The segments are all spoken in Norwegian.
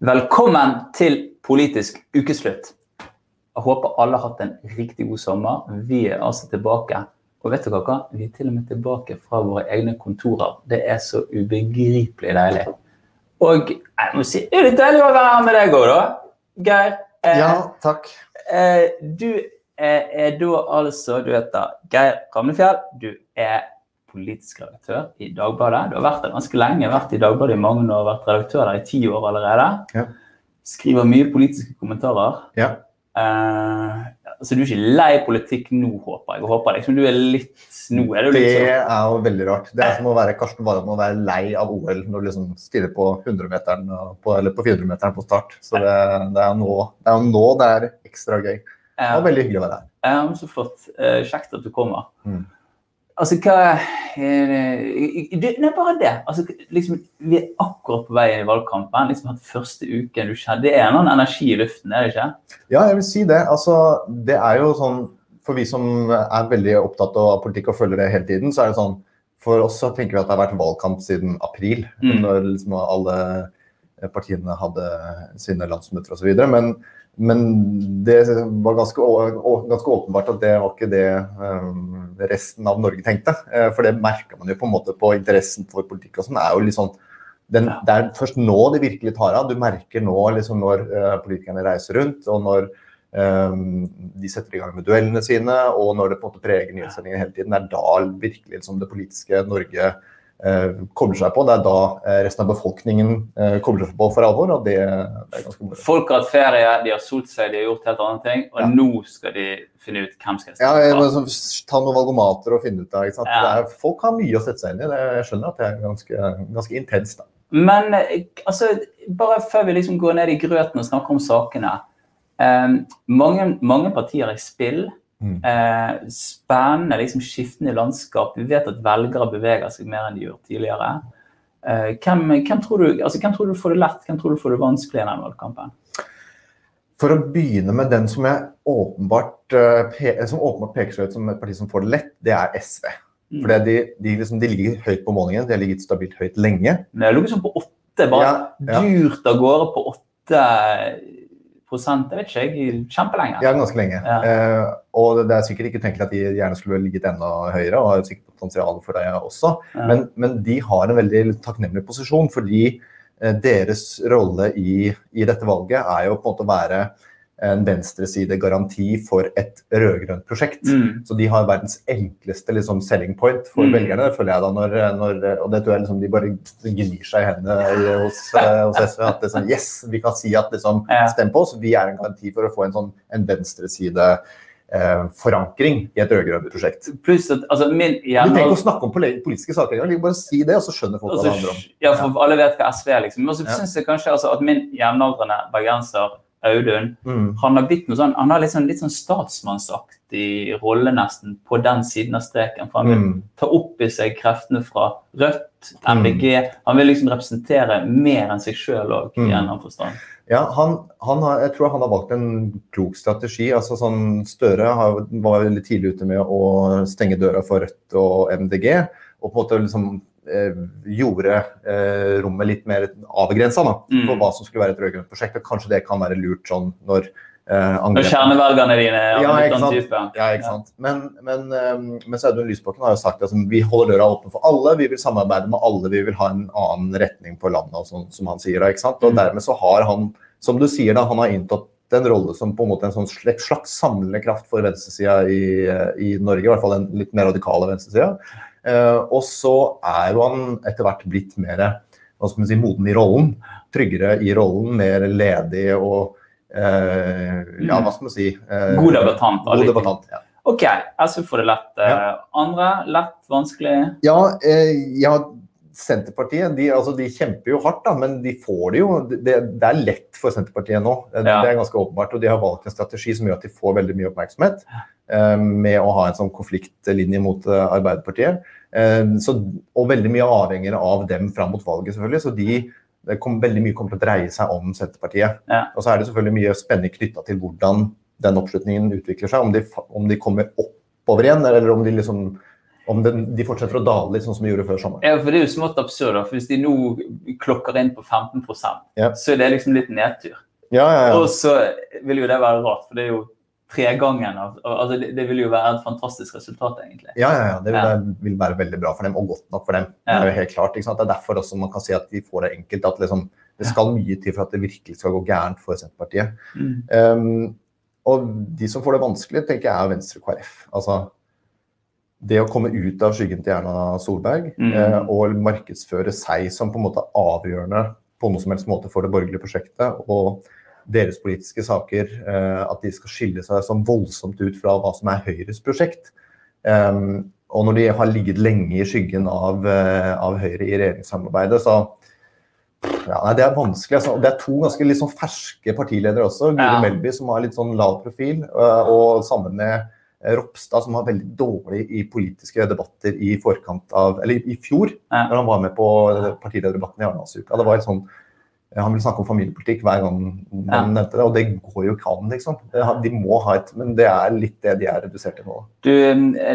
Velkommen til politisk ukeslutt. Jeg håper alle har hatt en riktig god sommer. Vi er altså tilbake. Og vet dere hva? Vi er til og med tilbake fra våre egne kontorer. Det er så ubegripelig deilig. Og jeg må si, det er litt deilig å være her med deg òg, da. Geir. Eh, ja, takk. Eh, du er, er, da altså Du heter Geir Ramnefjell. Du er politisk redaktør i Dagbladet. Du har vært der ganske lenge, vært i Dagbladet i mange år, vært redaktør der i ti år allerede. Ja. Skriver mye politiske kommentarer. Ja. Uh, så du er ikke lei politikk nå, håper jeg. jeg håper liksom du er litt nå er det, litt sånn. det er jo veldig rart. Det er som å være Karsten Warholm og være lei av OL når du liksom stiller på 100-meteren eller på 400-meteren på start. Så det, det, er nå, det er nå det er ekstra gøy. Det var veldig hyggelig å være her. Ja, så flott. Uh, kjekt at du kommer. Mm. Altså, hva Nei, bare det. Altså, liksom, vi er akkurat på vei inn i valgkampen. liksom den første uken du skjedde. Det er noen energi i luften, er det ikke? Ja, jeg vil si det. Altså, det er jo sånn For vi som er veldig opptatt av politikk og følger det hele tiden, så er det sånn For oss så tenker vi at det har vært valgkamp siden april. Mm. Når liksom alle partiene hadde sine landsmøter osv. Men men det var ganske, ganske, åpenbart at det var ikke det um, resten av Norge tenkte. Uh, for det merka man jo på en måte på interessen for politikk. og sånn, er jo litt sånn, den, Det er først nå det virkelig tar av. Du merker nå liksom når uh, politikerne reiser rundt, og når um, de setter i gang med duellene sine, og når det på en måte preger nyhetssendingene hele tiden. Det er da virkelig liksom, det politiske Norge Eh, kobler seg på. Det er da eh, resten av befolkningen eh, kobler seg på for alvor. og det, det er ganske moro. Folk har hatt ferie, de har solt seg, de har gjort helt andre ting. Og ja. nå skal de finne ut hvem skal stemme ja, på. Sånn, ta noen valgomater og finne ut av ja. er, Folk har mye å sette seg inn i. jeg skjønner at det er ganske, ganske intenst. Men altså, bare før vi liksom går ned i grøten og snakker om sakene. Eh, mange, mange partier i spill. Mm. Eh, spennende, liksom skiftende landskap. Vi vet at velgere beveger seg mer enn de gjorde tidligere. Eh, hvem, hvem, tror du, altså, hvem, tror du, får det lett, hvem tror du får det vanskelig i denne valgkampen? For å begynne med den som, åpenbart, uh, som åpenbart peker seg ut som et parti som får det lett, det er SV. Mm. For de, de, liksom, de, ligger høyt på målingen, de har ligget stabilt høyt lenge. Det jeg lå sånn på åtte, bare ja, ja. dyrt av gårde på åtte jeg vet ikke, jeg, kjempelenge. Ja, ganske lenge. Ja. Eh, og det er sikkert ikke tenkelig at de gjerne skulle ligget enda høyere, og har sikkert potensial for det også. Ja. Men, men, de har en veldig takknemlig posisjon, fordi eh, deres rolle i, i, dette valget er jo på en måte å være en venstresidegaranti for et rød-grønt prosjekt. Mm. Så de har verdens enkleste liksom, selling point for mm. velgerne, føler jeg da. Når, når, og det tror jeg liksom, de bare gnir seg i hendene hos, hos, SV. At det sånn, yes, vi kan si at liksom, stem på oss. Vi er en garanti for å få en sånn en venstreside eh, forankring i et rød-grønt prosjekt. Pluss at, altså, min, ja, du trenger ikke å snakke om politiske saker engang. Bare si det, og så skjønner folk altså, hva det handler om. Ja, for alle vet hva SV er, liksom. Men så ja. syns jeg kanskje altså, at min jevnaldrende bergenser Audun. Mm. Han har blitt noe sånn, han har litt sånn, litt sånn statsmannsaktig rolle nesten på den siden av streken. for Han vil mm. ta opp i seg kreftene fra Rødt, MDG. Mm. Han vil liksom representere mer enn seg sjøl òg, i mm. en eller annen forstand. Ja, han, han har, jeg tror han har valgt en klok strategi. altså sånn Støre har, var veldig tidlig ute med å stenge døra for Rødt og MDG. og på en måte liksom gjorde eh, rommet litt mer avgrensa mm. for hva som skulle være et rød-grønt prosjekt. og Kanskje det kan være lurt sånn når eh, Når kjernevelgerne dine er ja, ikke sant? Type. Ja, ikke sant. Men, men, um, men Audun Lysbakken har jo sagt at altså, vi holder døra åpen for alle, vi vil samarbeide med alle, vi vil ha en annen retning på landet, sånn, som han sier. ikke sant? Og mm. Dermed så har han, som du sier, da, han har inntatt en rolle som på en måte en sånn slags samlende kraft for venstresida i, i Norge, i hvert fall den litt mer radikale venstresida. Eh, og så er jo han etter hvert blitt mer hva skal man si, moden i rollen. Tryggere i rollen, mer ledig og eh, Ja, hva skal man si eh, God debattant. God debattant ja. OK, jeg SV får det lett. Ja. Andre lett, vanskelig? Ja, ja Senterpartiet de, altså, de, kjemper jo hardt, da, men de får det jo. Det, det er lett for Senterpartiet nå. Det, ja. det, er ganske åpenbart. Og de har valgt en strategi som gjør at de får veldig mye oppmerksomhet. Eh, med å ha en sånn konfliktlinje mot eh, Arbeiderpartiet. Eh, så, og veldig mye avhenger av dem fram mot valget, selvfølgelig. Så de, det kom, veldig mye kommer til å dreie seg om Senterpartiet. Ja. Og så er det selvfølgelig mye spenning knytta til hvordan den oppslutningen utvikler seg. Om de, om de kommer oppover igjen, eller om de liksom om den, de fortsetter å dale litt, sånn som de gjorde før sommeren. Ja, for Det er jo smått absurd. da, for Hvis de nå klokker inn på 15 Ja. så er det liksom litt nedtur. Ja, ja, ja. Og så vil jo det være rart, for det er jo tregangen altså det, vil jo være et fantastisk resultat, egentlig. Ja, ja, ja. Det vil, det vil være veldig bra for dem, og godt nok for dem. Det er jo helt klart, ikke sant? Det er derfor også man kan si at de får det enkelt. At liksom, det skal mye til for at det virkelig skal gå gærent for Senterpartiet. Mm. Um, og de som får det vanskelig, tenker jeg er Venstre og KrF. Altså, det å komme ut av skyggen til Erna Solberg Mm. eh, og markedsføre seg som på en måte avgjørende på noe som helst måte for det borgerlige prosjektet, og deres politiske saker, eh, at de skal skille seg så voldsomt ut fra hva som er Høyres prosjekt. Um, og når de har ligget lenge i skyggen av, eh, av Høyre i regjeringssamarbeidet, så ja, nei, Det er vanskelig. Altså. Det er to ganske sånn ferske partiledere også. Guri Ja. Melby, som har litt sånn lav profil, øh, og sammen med eh, Ropstad, som var veldig dårlig i politiske debatter i forkant av Eller i fjor, Ja. når han var med på partilederdebatten i Arendalsuka. Det var helt sånn han ville snakke om familiepolitikk hver gang man nevnte det, og det går jo ikke an, liksom. De må ha et Men det er litt det de er redusert til nå. Du,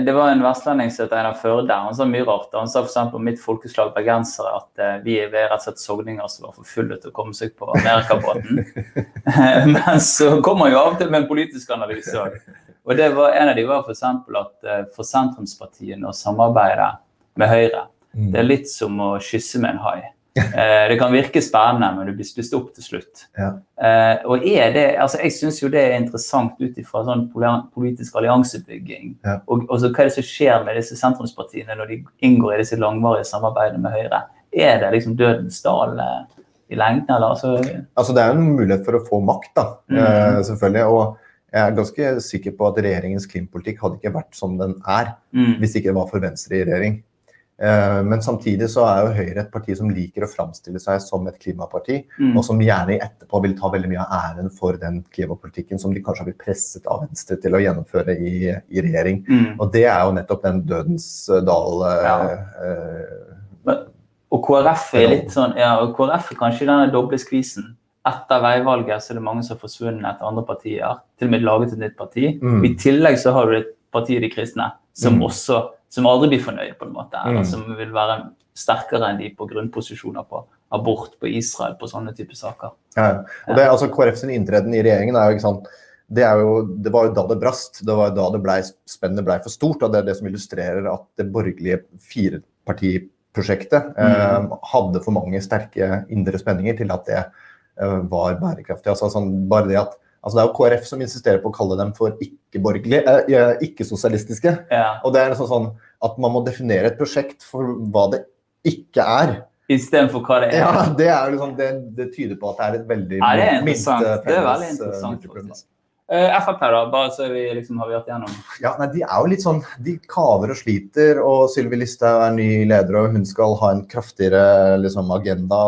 Det var en vestlending som het Einar Førde. Han sa mye rart. Han sa f.eks. om mitt folkeslag bergensere at eh, vi er rett og slett sogninger som var for fulle til å komme seg på Amerikabåten. Men så kommer han jo av og til med en politisk analyse òg. Og det var, en av de var f.eks. at eh, for sentrumspartiene å samarbeide med Høyre, det er litt som å kysse med en hai. Eh, det kan virke spennende, men du blir spist opp til slutt. Ja. Eh, og det, altså Jeg syns jo det er interessant ut ifra sånn politisk alliansebygging. Ja. Og, og så hva er det som skjer med disse sentrumspartiene når de inngår i disse langvarige samarbeidene med Høyre? Er det liksom dødens dal eh, i lengden, eller? Altså, Altså, det er jo en mulighet for å få makt, da, Mm. eh, selvfølgelig. Og jeg er ganske sikker på at regjeringens klimapolitikk hadde ikke vært som den er mm, hvis ikke det var for Venstre i regjering. Eh, Men samtidig så er jo Høyre et parti som liker å framstille seg som et klimaparti, mm, og som gjerne etterpå vil ta veldig mye av æren for den klimapolitikken som de kanskje har blitt presset av Venstre til å gjennomføre i, i regjering. mm. Og det er jo nettopp den dødens eh, dal eh, Ja. eh, Og KrF er litt sånn, ja, og KrF er kanskje denne doble skvisen. Etter veivalget så er det mange som har forsvunnet etter andre partier. Til og med laget et nytt parti. Mm. I tillegg så har du et parti De kristne som Mm. også som aldri blir fornøyd, på en måte. Eller Mm. som vil være sterkere enn de på grunnposisjoner på abort, på Israel, på sånne typer saker. Ja, og det, altså KrF sin inntreden i regjeringen er jo ikke sant det, jo, det var jo da det brast. Det var jo da det ble, spennet ble for stort. og Det er det som illustrerer at det borgerlige firepartiprosjektet eh, hadde for mange sterke indre spenninger til at det eh, var bærekraftig. Altså, sånn, bare det at Altså Det er jo KrF som insisterer på å kalle dem for ikke-borgerlige, eh, ikke-sosialistiske. Ja. Og det er liksom sånn at man må definere et prosjekt for hva det ikke er. Istedenfor hva det er. Ja, det, er liksom, det, det tyder på at det er et veldig Ja, det er minste interessant. Det er veldig felles, eh, interessant, faktisk. Eh, Frp, da, bare så vi liksom har vært igjennom. Ja, nei, De er jo litt sånn, de kaver og sliter, og Sylvi Listhaug er ny leder, og hun skal ha en kraftigere liksom, agenda,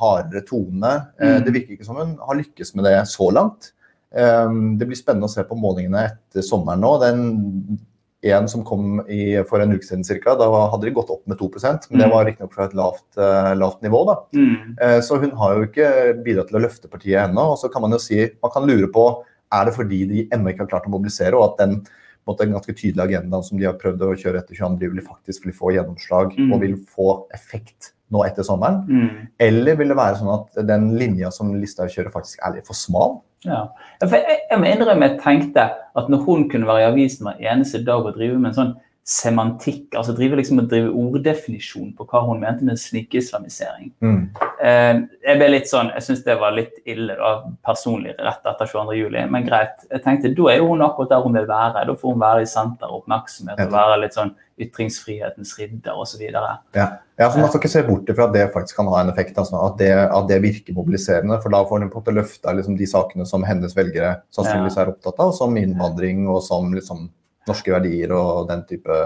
hardere tone. Mm. Uh, Det virker ikke som hun har lykkes med det så langt. Um, Det blir spennende å se på målingene etter sommeren nå. Den en som kom i, for en uke siden cirka, da hadde de gått opp med 2% men det Mm. var riktignok fra et lavt, uh, lavt nivå. da. Mm. Uh, Så hun har jo ikke bidratt til å løfte partiet ennå. Og så kan man jo si, man kan lure på er det fordi de ennå ikke har klart å mobilisere, og at den på en ganske tydelige agendaen som de har prøvd å kjøre etter 22. juli, faktisk vil få gjennomslag Mm. og vil få effekt nå etter sommeren? Mm. Eller vil det være sånn at den linja som Listhaug kjører, faktisk er litt for smal? Ja. For jeg, jeg må innrømme jeg tenkte at når hun kunne være i avisen hver eneste dag og drive med en sånn semantikk, altså drive liksom å drive orddefinisjon på hva hun mente med snikislamisering eh, Jeg ble litt sånn, jeg syns det var litt ille da, personlig rett etter 22. juli, men greit. Jeg tenkte da er jo hun akkurat der hun vil være. Da får hun være i senter og oppmerksomhet og være litt sånn ytringsfrihetens ridder osv. Ja. ja, så Man skal ikke se bort fra at det faktisk kan ha en effekt. Altså, at, det, at det virker mobiliserende. For da får hun på en måte løfta liksom, de sakene som hennes velgere sannsynligvis er opptatt av, som innvandring og som liksom, norske verdier og den type,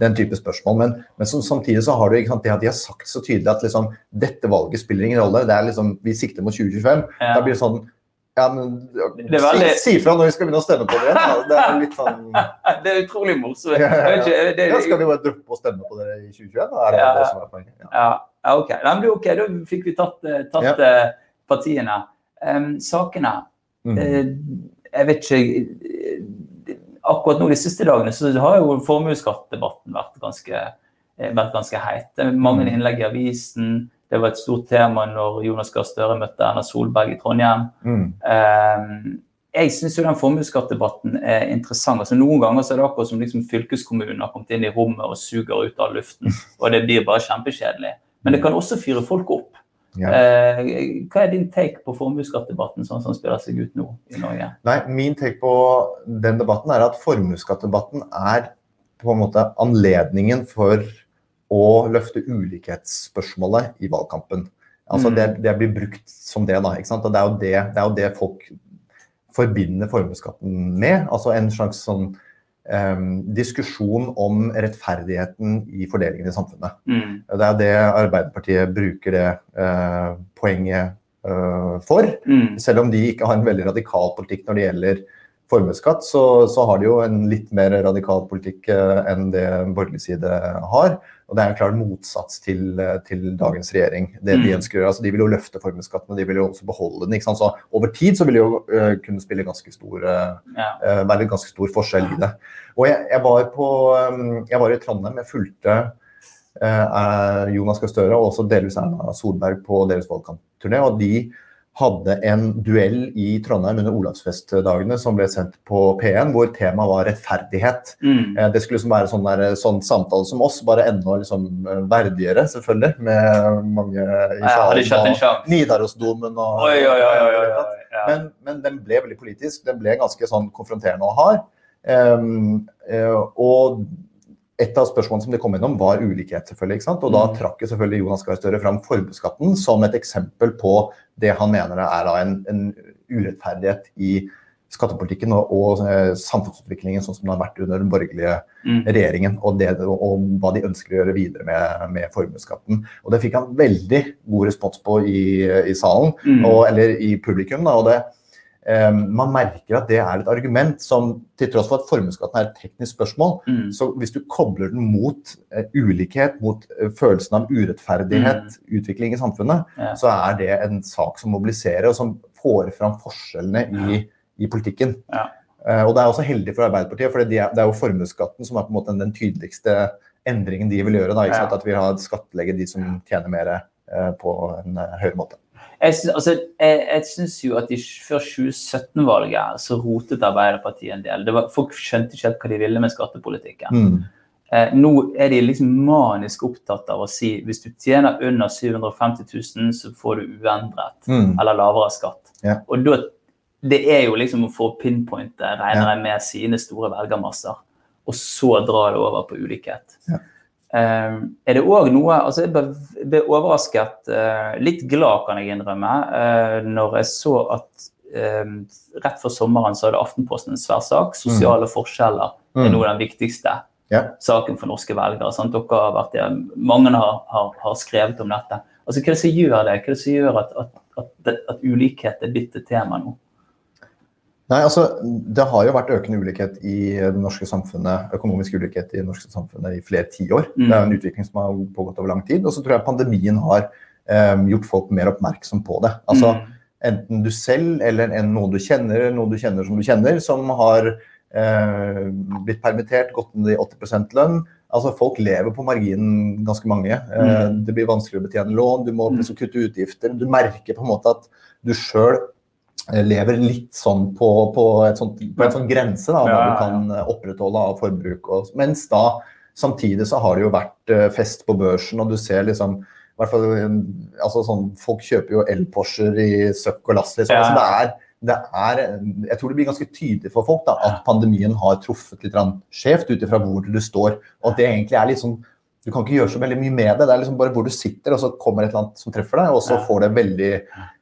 den type spørsmål. Men, men så, samtidig så har du ikke sant, det at de har sagt så tydelig at liksom, dette valget spiller ingen rolle. det er liksom, Vi sikter mot 2025. Ja. Da blir det sånn ja, men Det veldig- si, si fra når vi skal begynne å stemme på det igjen. Det er litt sånn Det er utrolig morsomt. Ja, ja, ja. Det, ja, Skal vi bare droppe å stemme på det i 2021? Da er det Ja, det som er poenget. Ja. Ok. Men ok. Da fikk vi tatt, eh, tatt eh, partiene. Um, sakene Mm. uh, Jeg vet ikke akkurat nå de siste dagene så har jo formuesskattdebatten vært ganske, eh, vært ganske heit. Mange Mm. innlegg i avisen. Det var et stort tema når Jonas Gahr Støre møtte Erna Solberg i Trondheim. Mm. Eh, jeg syns jo den formuesskattdebatten er interessant. altså Noen ganger så er det akkurat som liksom fylkeskommunen har kommet inn i rommet og suger ut all luften, og det blir bare kjempekjedelig. Men det kan også fyre folk opp. Ja. Eh, hva er din take på formuesskattdebatten sånn som spiller seg ut nå i Norge? Nei, min take på den debatten er at formuesskattdebatten er på en måte anledningen for å løfte ulikhetsspørsmålet i valgkampen. Altså Mm. det, det blir brukt som det, da. ikke sant? Og det er jo det, det, er jo det folk forbinder formuesskatten med. Altså en slags sånn diskusjon om rettferdigheten i fordelingen i samfunnet. Mm. Det er det Arbeiderpartiet bruker det eh, poenget eh, for. Mm. Selv om de ikke har en veldig radikal politikk når det gjelder formuesskatt, så, så har de jo en litt mer radikal politikk eh, enn det borgerlig side har. Og det er en klar motsats til, eh, til dagens regjering. Det de Mm. ønsker å gjøre. Altså, de vil jo løfte formuesskatten, og de vil jo også beholde den. ikke sant? Så over tid så vil det jo uh, kunne spille ganske stor uh, være en ganske stor forskjell i det. Og jeg, jeg, var, på, um, jeg var i Trondheim, jeg fulgte Jonas Gahr Støre og også delvis Erna Solberg på deres valgkampturné. Og de hadde en duell i Trondheim under Olavsfestdagene som ble sendt på P1, hvor temaet var rettferdighet. Mm. Eh, Det skulle liksom være sånn, der, sånn samtale som oss, bare enda liksom eh, verdigere, selvfølgelig. Med mange i Jeg hadde ikke hatt en og. Nidarosdomen og Oi, oi, oi. men, men den ble veldig politisk. Den ble ganske sånn konfronterende og hard. Ehm, eh, og et av spørsmålene som det kom innom, var ulikhet. selvfølgelig, ikke sant? Og da Mm. trakk jeg selvfølgelig Jonas Gahr Støre fram formuesskatten som et eksempel på det han mener er en, en urettferdighet i skattepolitikken og, og eh, samfunnsutviklingen sånn som den har vært under den borgerlige Mm. regjeringen, og, det, og, og hva de ønsker å gjøre videre med, med formuesskatten. Og det fikk han veldig god respons på i, i salen Mm. og, eller i publikum. Da, og det, man merker at det er et argument som, til tross for at formuesskatten er et teknisk spørsmål, Mm. så hvis du kobler den mot eh, ulikhet, mot eh, følelsen av urettferdighet, utvikling i samfunnet, Mm. Ja. så er det en sak som mobiliserer, og som får fram forskjellene i, i politikken. Ja. Eh, og det er også heldig for Arbeiderpartiet, for det er, det jo formuesskatten som er på en måte den tydeligste endringen de vil gjøre. Da, Ja. At vi har skattlegge de som tjener mer på en høyere måte. Jeg, syns- altså, jeg, jeg syns jo at de, før 2017-valget så rotet Arbeiderpartiet en del. Det var, folk skjønte ikke helt hva de ville med skattepolitikken. Mm. Eh, nå er de liksom manisk opptatt av å si hvis du tjener under 750 000, så får du uendret Mm. eller lavere skatt. Yeah. Og da, det er jo liksom å få pinpointe, regner jeg yeah. med, sine store velgermasser. Og så dra det over på ulikhet. Ja. Eh, er det òg noe altså Jeg ble, overrasket, eh, litt glad kan jeg innrømme, eh, når jeg så at eh, rett før sommeren så hadde Aftenposten en svær sak. Sosiale forskjeller er Mm. noe av den viktigste Ja. saken for norske velgere. Sant? Dere har vært der, Mange har, har, har skrevet om dette. Altså, Hva er det som gjør det? Hva er det som gjør at, at, at, at ulikhet er blitt et tema nå? Nei, altså, Det har jo vært økende ulikhet i det norske samfunnet, økonomisk ulikhet i det norske samfunnet i flere tiår. Mm. Det er en utvikling som har pågått over lang tid. Og så tror jeg pandemien har eh, gjort folk mer oppmerksom på det. Altså, Mm. Enten du selv eller en, noen du kjenner, noen du kjenner som du kjenner, som har eh, blitt permittert, gått ned i 80 lønn. Altså Folk lever på marginen, ganske mange. Eh, Mm. Det blir vanskelig å betjene lån, du må Mm. plutselig kutte utgifter. Du merker på en måte at du sjøl lever litt sånn på, på, sånt, på en sånn grense da, hva du kan eh, opprettholde av forbruk. Og, mens da samtidig så har det jo vært eh, fest på børsen, og du ser liksom i hvert fall, eh, altså sånn, Folk kjøper jo el-Porscher i søkk og lass. Liksom. Ja. Altså, det er, det er, jeg tror det blir ganske tydelig for folk da, at pandemien har truffet litt skjevt ut ifra hvor du står. Og at det egentlig er litt sånn Du kan ikke gjøre så veldig mye med det. Det er liksom bare hvor du sitter, og så kommer et eller annet som treffer deg, og så får det veldig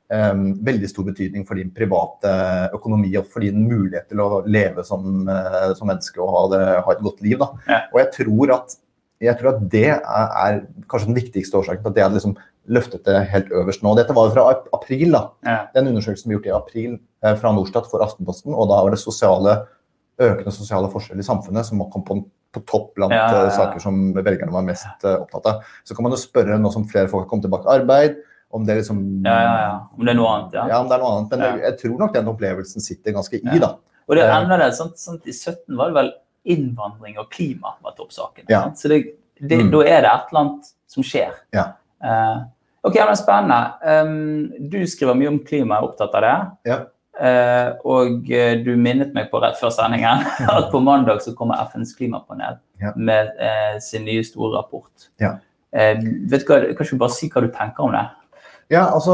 veldig stor betydning for din private økonomi og for din mulighet til å leve som, eh, som menneske og ha, det, ha et godt liv. Ja. Og jeg tror, at, jeg tror at det er, er kanskje den viktigste årsaken til at det hadde liksom løftet det helt øverst nå. Dette var fra april, da. Ja. Den undersøkelsen vi gjorde i april eh, fra Norstat for Aftenposten, og da var det sosiale, økende sosiale forskjeller i samfunnet som kom på, på topp blant Ja, eh, saker som velgerne var mest opptatt av. Så kan man jo spørre nå som flere folk har kommet tilbake i arbeid, om det liksom Ja, ja, ja. Om det er noe annet, ja. ja, om det er noe annet. Men jeg, jeg tror nok den opplevelsen sitter ganske i, da. Og det er annerledes. Sånn, sånn, I 17 var det vel innvandring og klima var toppsaken. Så det, det, Mm. da er det et eller annet som skjer. Ja. Uh, ok, men Spennende. Um, du skriver mye om klima, er opptatt av det. Ja. Uh, og eh, du minnet meg på rett før sendingen at på mandag så kommer FNs klimapanel Ja. med uh, sin nye store rapport. Ja. Eh, vet du hva, kan du bare si hva du tenker om det? Ja, altså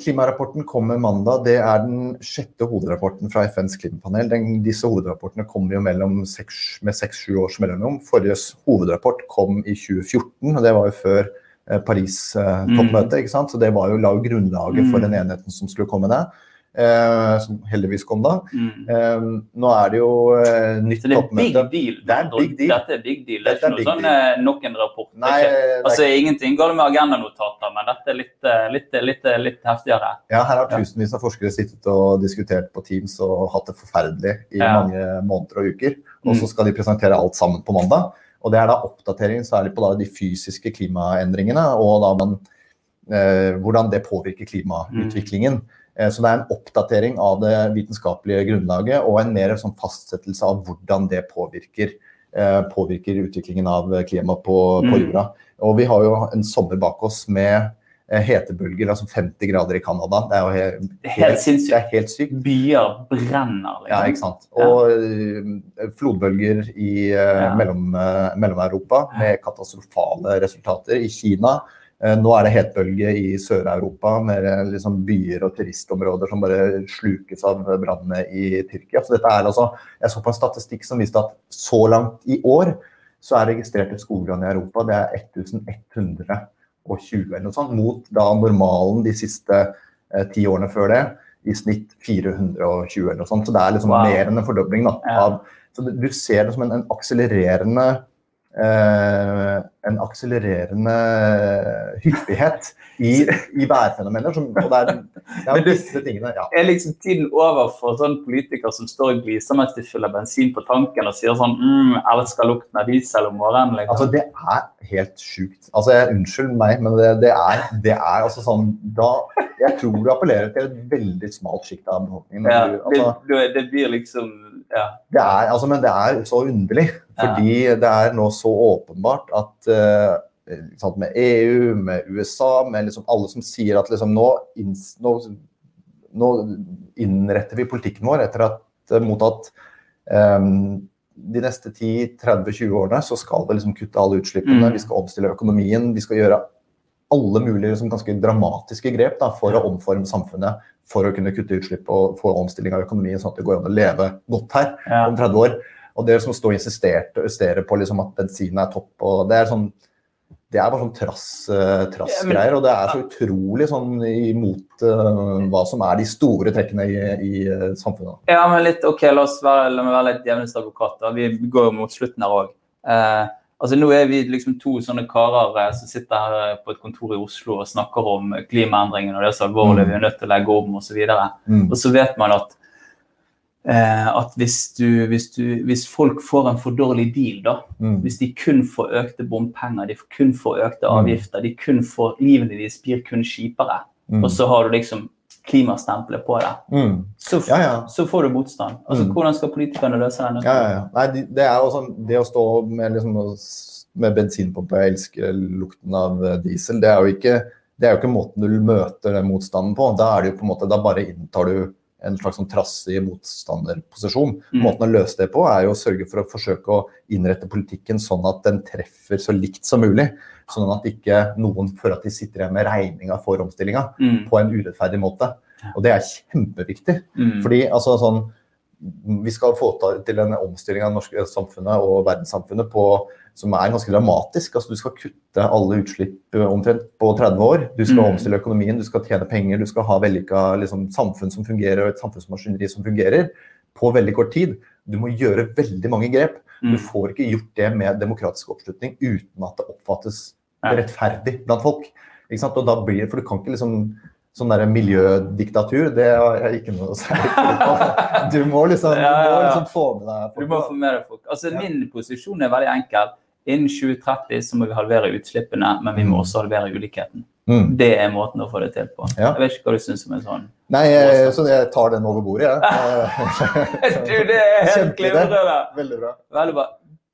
Klimarapporten kommer mandag. Det er den sjette hovedrapporten fra FNs klimapanel. Den, disse hovedrapportene kommer jo mellom 6, med seks-sju års mellomrom. Forrige hovedrapport kom i 2014, og det var jo før eh, Paris-toppmøtet. ikke sant? Så det var jo, la grunnlaget for Mm. den enheten som skulle komme der. Eh, som heldigvis kom da. Mm. Eh, nå er det jo eh, nytt det big toppmøte. deal. Det er big deal. Dette er big deal. Det er ikke noe big sånn deal. eh, nok en rapport. Det Nei, det altså, ingenting galt med agendanotater, men dette er litt, eh, litt, litt, litt heftigere. Ja, her har tusenvis av forskere sittet og diskutert på Teams og hatt det forferdelig i Ja. mange måneder og uker. Og så Mm. skal de presentere alt sammen på mandag. Og det er da oppdatering særlig på de fysiske klimaendringene og da man, eh, hvordan det påvirker klimautviklingen. Eh, så det er en oppdatering av det vitenskapelige grunnlaget og en mer sånn fastsettelse av hvordan det påvirker, eh, påvirker utviklingen av klimaet på, på Mm. jorda. Og vi har jo en sommer bak oss med eh, hetebølger, altså 50 grader i Canada. Det er jo helt, helt det er helt sykt. Byer brenner. Ja, ikke sant. Og ja. flodbølger i eh, Ja. mellom, eh, Mellom-Europa med katastrofale resultater. I Kina eh, nå er det hetbølge i Sør-Europa med eh, liksom byer og turistområder som bare slukes av brannene i Tyrkia. Så dette er altså, jeg så på en statistikk som viste at så langt i år så er registrert et skogbrann i Europa. Det er 1120 eller noe sånt, mot da normalen de siste eh, ti årene før det. I snitt 420 eller noe sånt. Så det er liksom Wow. mer enn en fordobling. da. Av, så du ser det som en, en akselererende eh, en akselererende hyppighet i, i værfenomener. Som, og det er, er disse tingene. Ja. Er liksom tiden over for sånn politiker som står og gliser mens de fyller bensin på tanken og sier sånn mm, 'Elsker lukten av diesel om morgenen'? Liksom. Altså, det er helt sjukt. Altså, jeg, unnskyld meg, men det, det, er, det er altså sånn da, Jeg tror du appellerer til et veldig smalt sjikt av befolkningen. ja, altså, det, det blir liksom ja. det er, altså, men det er så underlig, fordi det er nå så åpenbart at uh, sant, med EU, med USA, med liksom alle som sier at liksom nå, inns- nå, nå innretter vi politikken vår at, mot at um, de neste 10-30-20 årene så skal vi liksom kutte alle utslippene, Mm. vi skal omstille økonomien, vi skal gjøre alle mulige liksom, ganske dramatiske grep da, for å omforme samfunnet for å kunne kutte utslipp og få omstilling av økonomien, sånn at det går an å leve godt her Ja. om 30 år. Og det som står og insisterte og insisterer på liksom at bensinen er topp, og det er sånn det er bare sånn trass, eh, trassgreier, og det er så utrolig sånn imot uh, hva som er de store trekkene i, i eh, samfunnet. ja, men litt OK, la oss være, la meg være litt djevelens advokat. Vi går jo mot slutten her òg. Altså, nå er vi liksom to sånne karer eh, som sitter her eh, på et kontor i Oslo og snakker om klimaendringene og det er så alvorlig Mm. vi er nødt til å legge om osv. Mm. og så vet man at eh, at hvis, du, hvis, du, hvis folk får en for dårlig deal, da, Mm. hvis de kun får økte bompenger, de kun får økte Mm. avgifter, de kun får, livene deres blir kun kjipere, Mm. og så har du liksom klimastempelet på det, Mm. så, Ja, ja. så får du motstand. Altså, Mm. Hvordan skal politikerne løse den? Ja, ja, ja. Nei, det er jo sånn, det å stå med, liksom, med bensinpumpe, jeg elsker lukten av eh, diesel, det er ikke, det er jo ikke måten du møter den motstanden på. Da er det jo på en måte, da bare inntar du en slags sånn trassig motstanderposisjon. Mm. Måten å løse det på er jo å sørge for å forsøke å innrette politikken sånn at den treffer så likt som mulig. Sånn at ikke noen føler at de sitter igjen med regninga for omstillinga Mm. på en urettferdig måte. Og det er kjempeviktig. Mm. Fordi altså sånn Vi skal få til en omstilling av det norske samfunnet og verdenssamfunnet på, som er ganske dramatisk. Altså, du skal kutte alle utslipp eh, omtrent på 30 år. Du skal Mm. omstille økonomien, du skal tjene penger, du skal ha vellykka liksom, samfunn som fungerer og et samfunnsmaskineri som fungerer på veldig kort tid. Du må gjøre veldig mange grep. Du Mm. får ikke gjort det med demokratisk oppslutning uten at det oppfattes rettferdig blant folk. Og da blir det, for du kan ikke liksom Sånn der miljødiktatur, det har jeg ikke noe å si. Du må liksom, du må liksom få med deg Du må få med deg folk. Altså, Min posisjon er veldig enkel. Innen 2030 så må vi halvere utslippene, men vi må Mm. også halvere ulikheten. Mm. Det er måten å få det til på. Ja. Jeg vet ikke hva du syns om en sånn. Nei, jeg, så jeg tar den over bordet, jeg. Du, det er helt glimrende! Veldig bra. Veldig bra.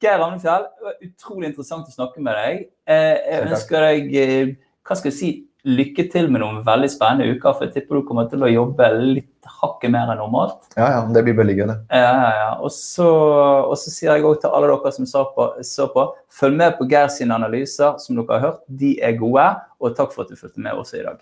Geir Ramnefjell, det var utrolig interessant å snakke med deg. Eh, Jeg ønsker deg eh, hva skal jeg si, lykke til med noen veldig spennende uker. For jeg tipper du kommer til å jobbe litt hakket mer enn normalt. Ja, ja, det blir veldig gøy, det. Ja, ja, ja. Og så, og så sier jeg òg til alle dere som så på, så på, følg med på Geir sine analyser, som dere har hørt. De er gode. Og takk for at du fulgte med også i dag.